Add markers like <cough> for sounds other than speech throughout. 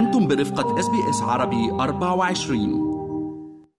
أنتم برفقة إس بي إس عربي 24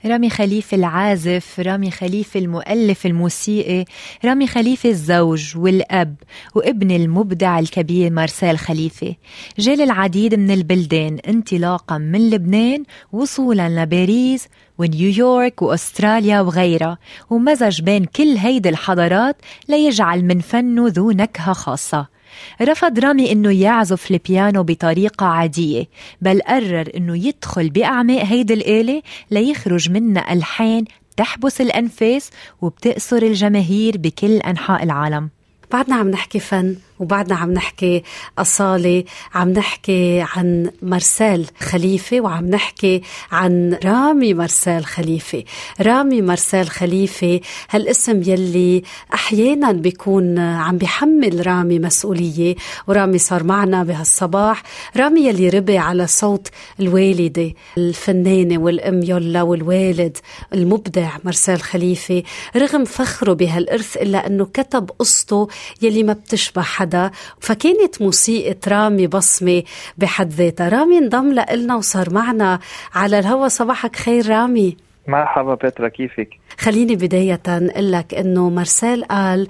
رامي خليفة العازف رامي خليفة المؤلف الموسيقي رامي خليفة الزوج والأب وابن المبدع الكبير مارسيل خليفة. جال العديد من البلدان انطلاقا من لبنان وصولا لباريس ونيويورك وأستراليا وغيرها ومزج بين كل هيدي الحضارات ليجعل من فنه ذو نكهة خاصة. رفض رامي إنه يعزف البيانو بطريقة عادية بل قرر إنه يدخل بأعماق هيدي الآلة ليخرج منها ألحان تحبس الأنفاس وبتأسر الجماهير بكل أنحاء العالم. بعدنا عم نحكي فن وبعدنا عم نحكي أصالة عم نحكي عن مارسيل خليفة وعم نحكي عن رامي مارسيل خليفة. رامي مارسيل خليفة هالاسم يلي أحيانا بيكون عم بيحمل رامي مسؤولية ورامي صار معنا بهالصباح. رامي يلي ربي على صوت الوالدة الفنانة والأم يولا والوالد المبدع مارسيل خليفة رغم فخره بهالإرث إلا أنه كتب قصته يلي ما بتشبه حدا. فكانت موسيقى رامي بصمة بحد ذاتها. رامي انضم لنا وصار معنا على الهوا. صباحك خير رامي. مرحبا بترا كيفك؟ خليني بداية أقول لك أنه مارسيل قال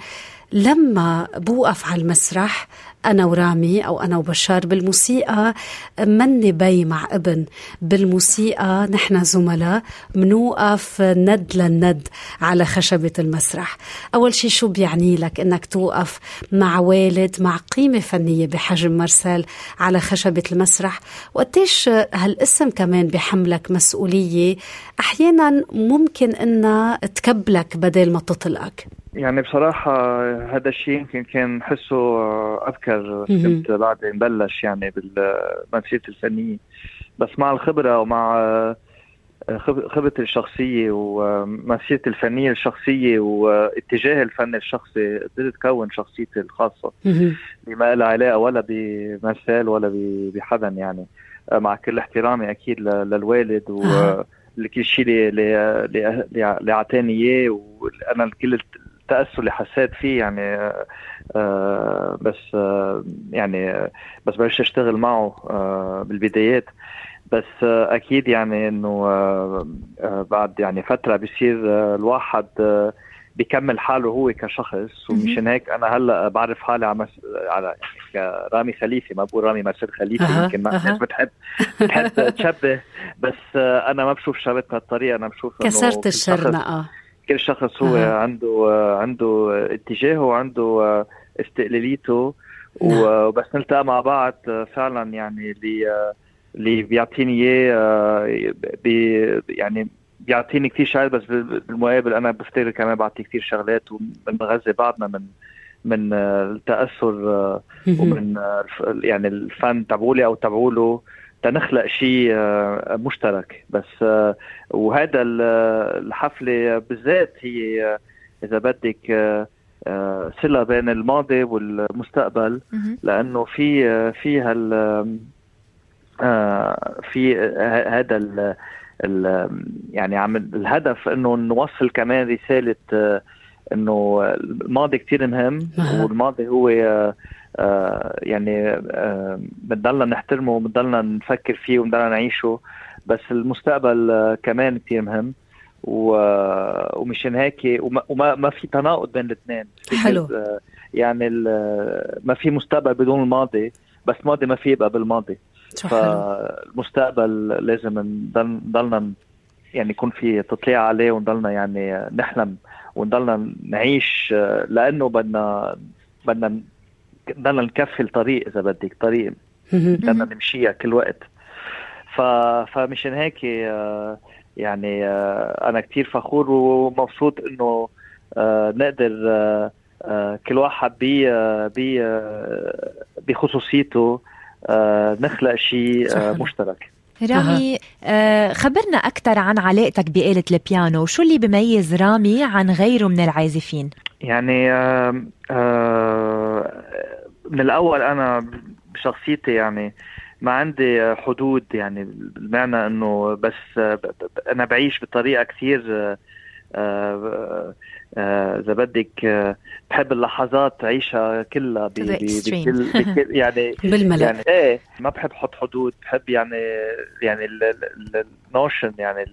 لما بوقف على المسرح أنا ورامي أو أنا وبشار بالموسيقى مني بي مع ابن؟ بالموسيقى نحن زملاء منوقف ند للند على خشبة المسرح. أول شيء شو بيعني لك أنك توقف مع والد مع قيمة فنية بحجم مرسال على خشبة المسرح؟ وقتيش هالاسم كمان بحملك مسؤولية؟ أحيانا ممكن أنها تكبلك بدل ما تطلقك. يعني بصراحة هذا الشيء يمكن كان حسه أذكر كنت بعد نبلش يعني بالمسيرة الفنية. بس مع الخبرة ومع خبرتي الشخصية ومسيرتي الفنية الشخصية واتجاه الفن الشخصي قدرت كون شخصيتي الخاصة. بما لها علاقة ولا بمثال ولا بحدا يعني. مع كل احترامي أكيد للوالد و كل شيء اللي أعطاني إياه وأنا كل التاثر اللي حسيت فيه يعني آه بس آه يعني بس بلشت اشتغل معه آه بالبدايات. بس آه أكيد يعني انه آه آه بعد يعني فترة بصير آه الواحد آه بيكمل حاله هو كشخص. ومشان هيك أنا هلأ بعرف حالي على مس... على يعني رامي خليفه ما بقول رامي مرسل خليفه يمكن ما الناس بتحب بتحب <laughs> تشبه. بس آه أنا ما بشوف شغلات بهالطريقه أنا بشوف كسرت الشرنقه كل شخص هو أه. عنده عنده اتجاهه وعنده استقلاليته. نعم. وبس نلتقى مع بعض فعلا يعني اللي اللي بيعطيني إياه بي يعني بيعطيني كثير شغلات بس بالمقابل أنا بفتكر كمان بعطي كثير شغلات وبنغذي بعضنا من من التأثر ومن يعني الفن تبعولي أو تبعوله. تنخلق شيء مشترك. بس وهذا الحفلة بالذات هي إذا بدك صلة بين الماضي والمستقبل لأنه في في هال في هذا ال يعني عم الهدف إنه نوصل كمان رسالة إنه الماضي كثير مهم والماضي هو آه يعني آه بنضلنا نحترمه وبنضلنا نفكر فيه وبنضلنا نعيشه بس المستقبل آه كمان كثير مهم. ومشان هيك وما, وما ما في تناقض بين الاثنين حلو. يعني ما في مستقبل بدون الماضي بس الماضي ما في يبقى بالماضي. فالمستقبل لازم نضلنا يعني يكون في تطليع عليه ونضلنا يعني نحلم ونضلنا نعيش لأنه بدنا بدنا بدنا نكفي الطريق إذا بدك طريق بدنا نمشيها كل وقت. ف فمشان هيك يعني أنا كثير فخور ومبسوط إنه نقدر كل واحد ب بخصوصيته نخلق شيء مشترك. رامي آه خبرنا أكثر عن علاقتك بآلة البيانو. شو اللي بميز رامي عن غيره من العازفين؟ يعني آه آه من الأول أنا بشخصيتي يعني ما عندي حدود يعني بمعنى إنه بس أنا بعيش بطريقة كثير إذا بدك بحب اللحظات تعيشها كلها بكل <laughs> يعني بالملأ يعني إيه ما بحب أحط حدود بحب يعني يعني النوشن يعني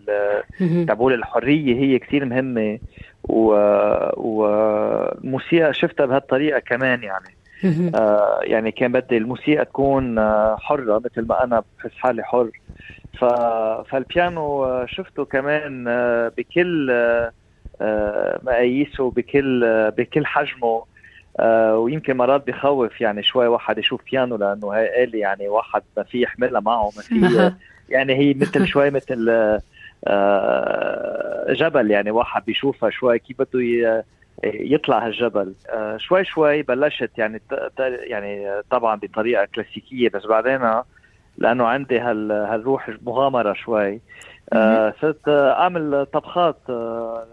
تبول الحرية هي كثير مهمة والموسيقى شفتها بهالطريقة كمان يعني. آه يعني كان بدي الموسيقى تكون آه حرة مثل ما أنا بحس حالي حر. ف... فالبيانو آه، شفته كمان بكل مقاييسه بكل بكل حجمه. ويمكن مرات بخوف يعني شوي واحد يشوف بيانو لأنه هي آلة يعني واحد ما في يحملها معه ما في يعني هي مثل شوي مثل جبل يعني واحد بيشوفها شوي كيف بده يطلع هالجبل. آه، شوي شوي بلشت يعني يعني طبعا بطريقة كلاسيكية بس بعدين لأنه عندي هالروح مغامرة شوي. آه، صرت أعمل طبخات آه،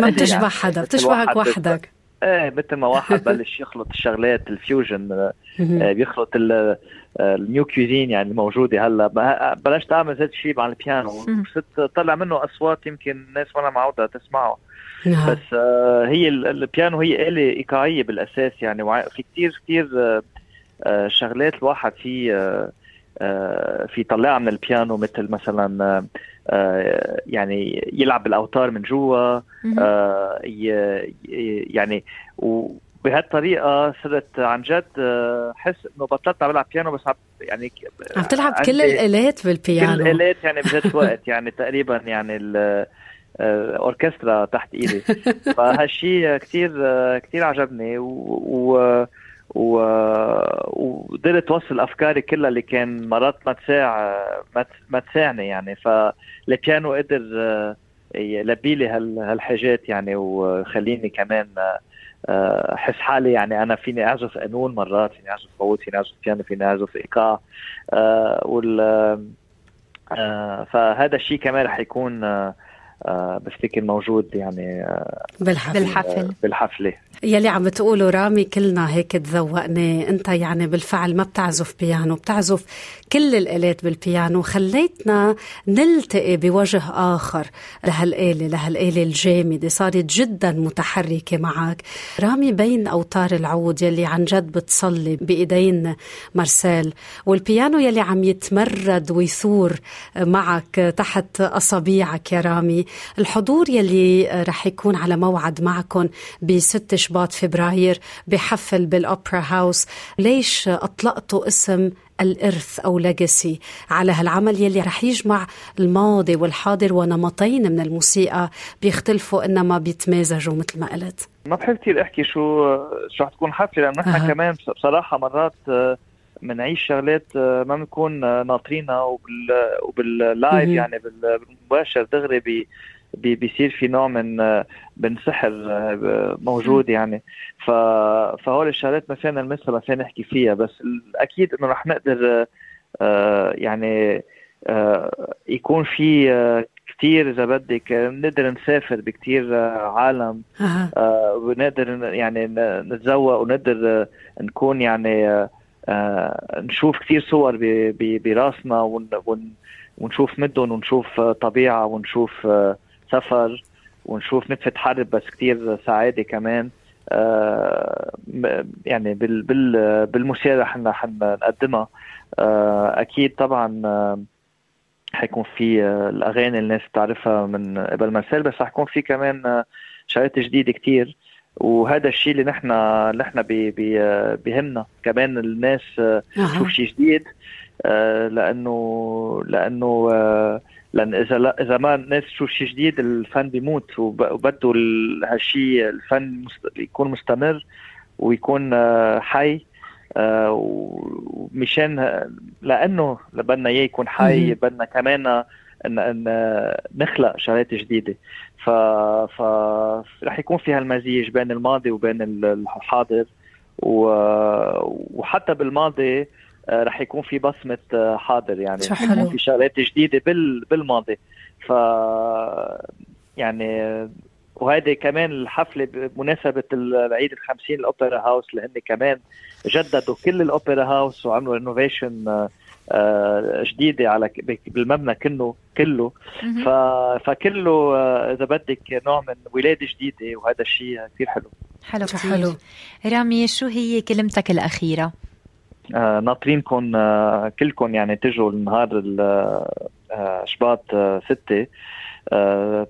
ما بتشبه يعني حدا بتشبهك وحدك. إيه مثل ما واحد <laughs> بلش يخلط الشغلات ال fusion بيخلط ال new cuisine يعني الموجودة هلأ. بلشت أعمل هذا الشيء مع البيانو. صرت طلع منه أصوات يمكن الناس ما معودة تسمعه. نعم. بس آه هي البيانو هي آلة إيقاعية بالأساس يعني. في آه, آه، شغلات الواحد في آه, آه، في يطلعها من البيانو. مثل مثلا آه يعني يلعب بالاوتار من جوا آه يعني وبهالطريقة صرت عن جد حس إنه بطلت عم بلعب بيانو بس يعني عم تلعب كل الآلات بالبيانو كل الآلات يعني بذات وقت يعني تقريبا يعني آه، أوركسترا تحت إيدي. <laughs> فهالشيء كثير كثير عجبني و, و وقدرت اوصل أفكاري كلها اللي كان مرات ما تساع ما تساعني يعني. فالبيانو قدر آه، يلبي لي هالحاجات يعني وخليني كمان آه، أحس حالي يعني أنا فيني أعزف قانون مرات فيني أعزف عود فيني أعزف بيانو فيني أعزف إيقاع وال فهذا الشيء كمان رح يكون آه، بفتكر موجود يعني آه، بالحفل بالحفل بالحفلة. يلي عم بتقولوا رامي كلنا هيك تذوقنا. انت يعني بالفعل ما بتعزف بيانو بتعزف كل الآلات بالبيانو. خليتنا نلتقي بوجه آخر لهالآلة لهالآلة الجامدة. صارت جدا متحركة معك. رامي بين أوتار العود يلي عن جد بتصلي بإيدين مارسيل والبيانو يلي عم يتمرد ويثور معك تحت اصابيعك يا رامي. الحضور يلي رح يكون على موعد معكم ب 6 شباط فبراير بحفل بالأوبرا هاوس. ليش أطلقتوا اسم الإرث أو ليجاسي على هالعمل يلي رح يجمع الماضي والحاضر ونمطين من الموسيقى بيختلفوا إنما بيتمازجوا مثل ما قلت؟ ما بحب كثير أحكي شو شو رح تكون حفله لأنه نحن أه. كمان بصراحة مرات بنعيش شغلات ما بنكون ناطرينها وبال وبال live يعني بالمباشر. دغري بي بيصير في نوع من من سحر موجود يعني. ف فهول الشغلات ما فينا نلمسها ما فينا نحكي فيها. بس أكيد إنه رح نقدر آه، يعني آه، يكون في آه، كثير إذا بدك. نقدر نسافر بكثير عالم. ونقدر يعني نتذوق ونقدر نكون يعني نشوف كثير صور براسنا ونشوف مدن ونشوف طبيعة ونشوف سفر ونشوف نتفة حرب بس كتير سعادة كمان. آه يعني بال بال بالموسيقى رح نقدمها. آه أكيد طبعا آه حيكون في آه الأغاني الناس بتعرفها من قبل مرسال بس حيكون في كمان آه شغلات جديدة كتير. وهذا الشيء اللي نحن اللي نحن بيهمنا كمان الناس تشوف شيء جديد آه لأنه لأنه آه لأن إذا لا إذا ما الناس تشوف شيء جديد الفن بيموت وبده هالشيء الفن يكون مستمر ويكون آه، حي آه، ومشان لأنه بدنا إياه يكون حي بدنا كمان ان أن نخلق شغلات جديدة. ف ف رح يكون في هالمزيج بين الماضي وبين الحاضر. وحتى بالماضي آه، رح يكون في بصمة آه، حاضر يعني. رح يكون في شغلات جديدة بال بالماضي. ف يعني وهيدي كمان الحفلة بمناسبة العيد الخمسين الأوبرا هاوس اللي هن كمان جددوا كل الأوبرا هاوس وعملوا رينوفيشن جديدة على بالمبنى كله. كله فكله إذا بدك نوع من ولادة جديدة وهذا الشيء كثير حلو. حلو كثير حلو. رامي شو هي كلمتك الأخيرة؟ آه ناطرينكم آه كلكم يعني تجوا النهار آه شباط آه ستة. آه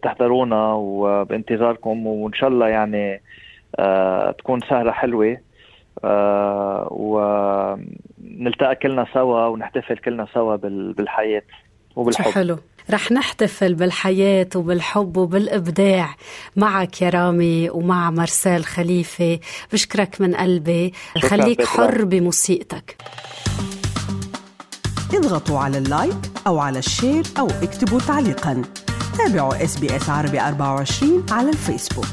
تحضرونا وبانتظاركم وإن شاء الله يعني آه تكون سهرة حلوة آه ونلتقى كلنا سوا ونحتفل كلنا سوا بالحياة وبالحب. حلو. رح نحتفل بالحياة وبالحب وبالإبداع معك يا رامي ومع مارسيل خليفة. بشكرك من قلبي. خليك حر بموسيقتك. اضغطوا على ال like أو على ال share أو اكتبوا تعليقا. تابعوا اس بي اس عربي 24 على الفيسبوك.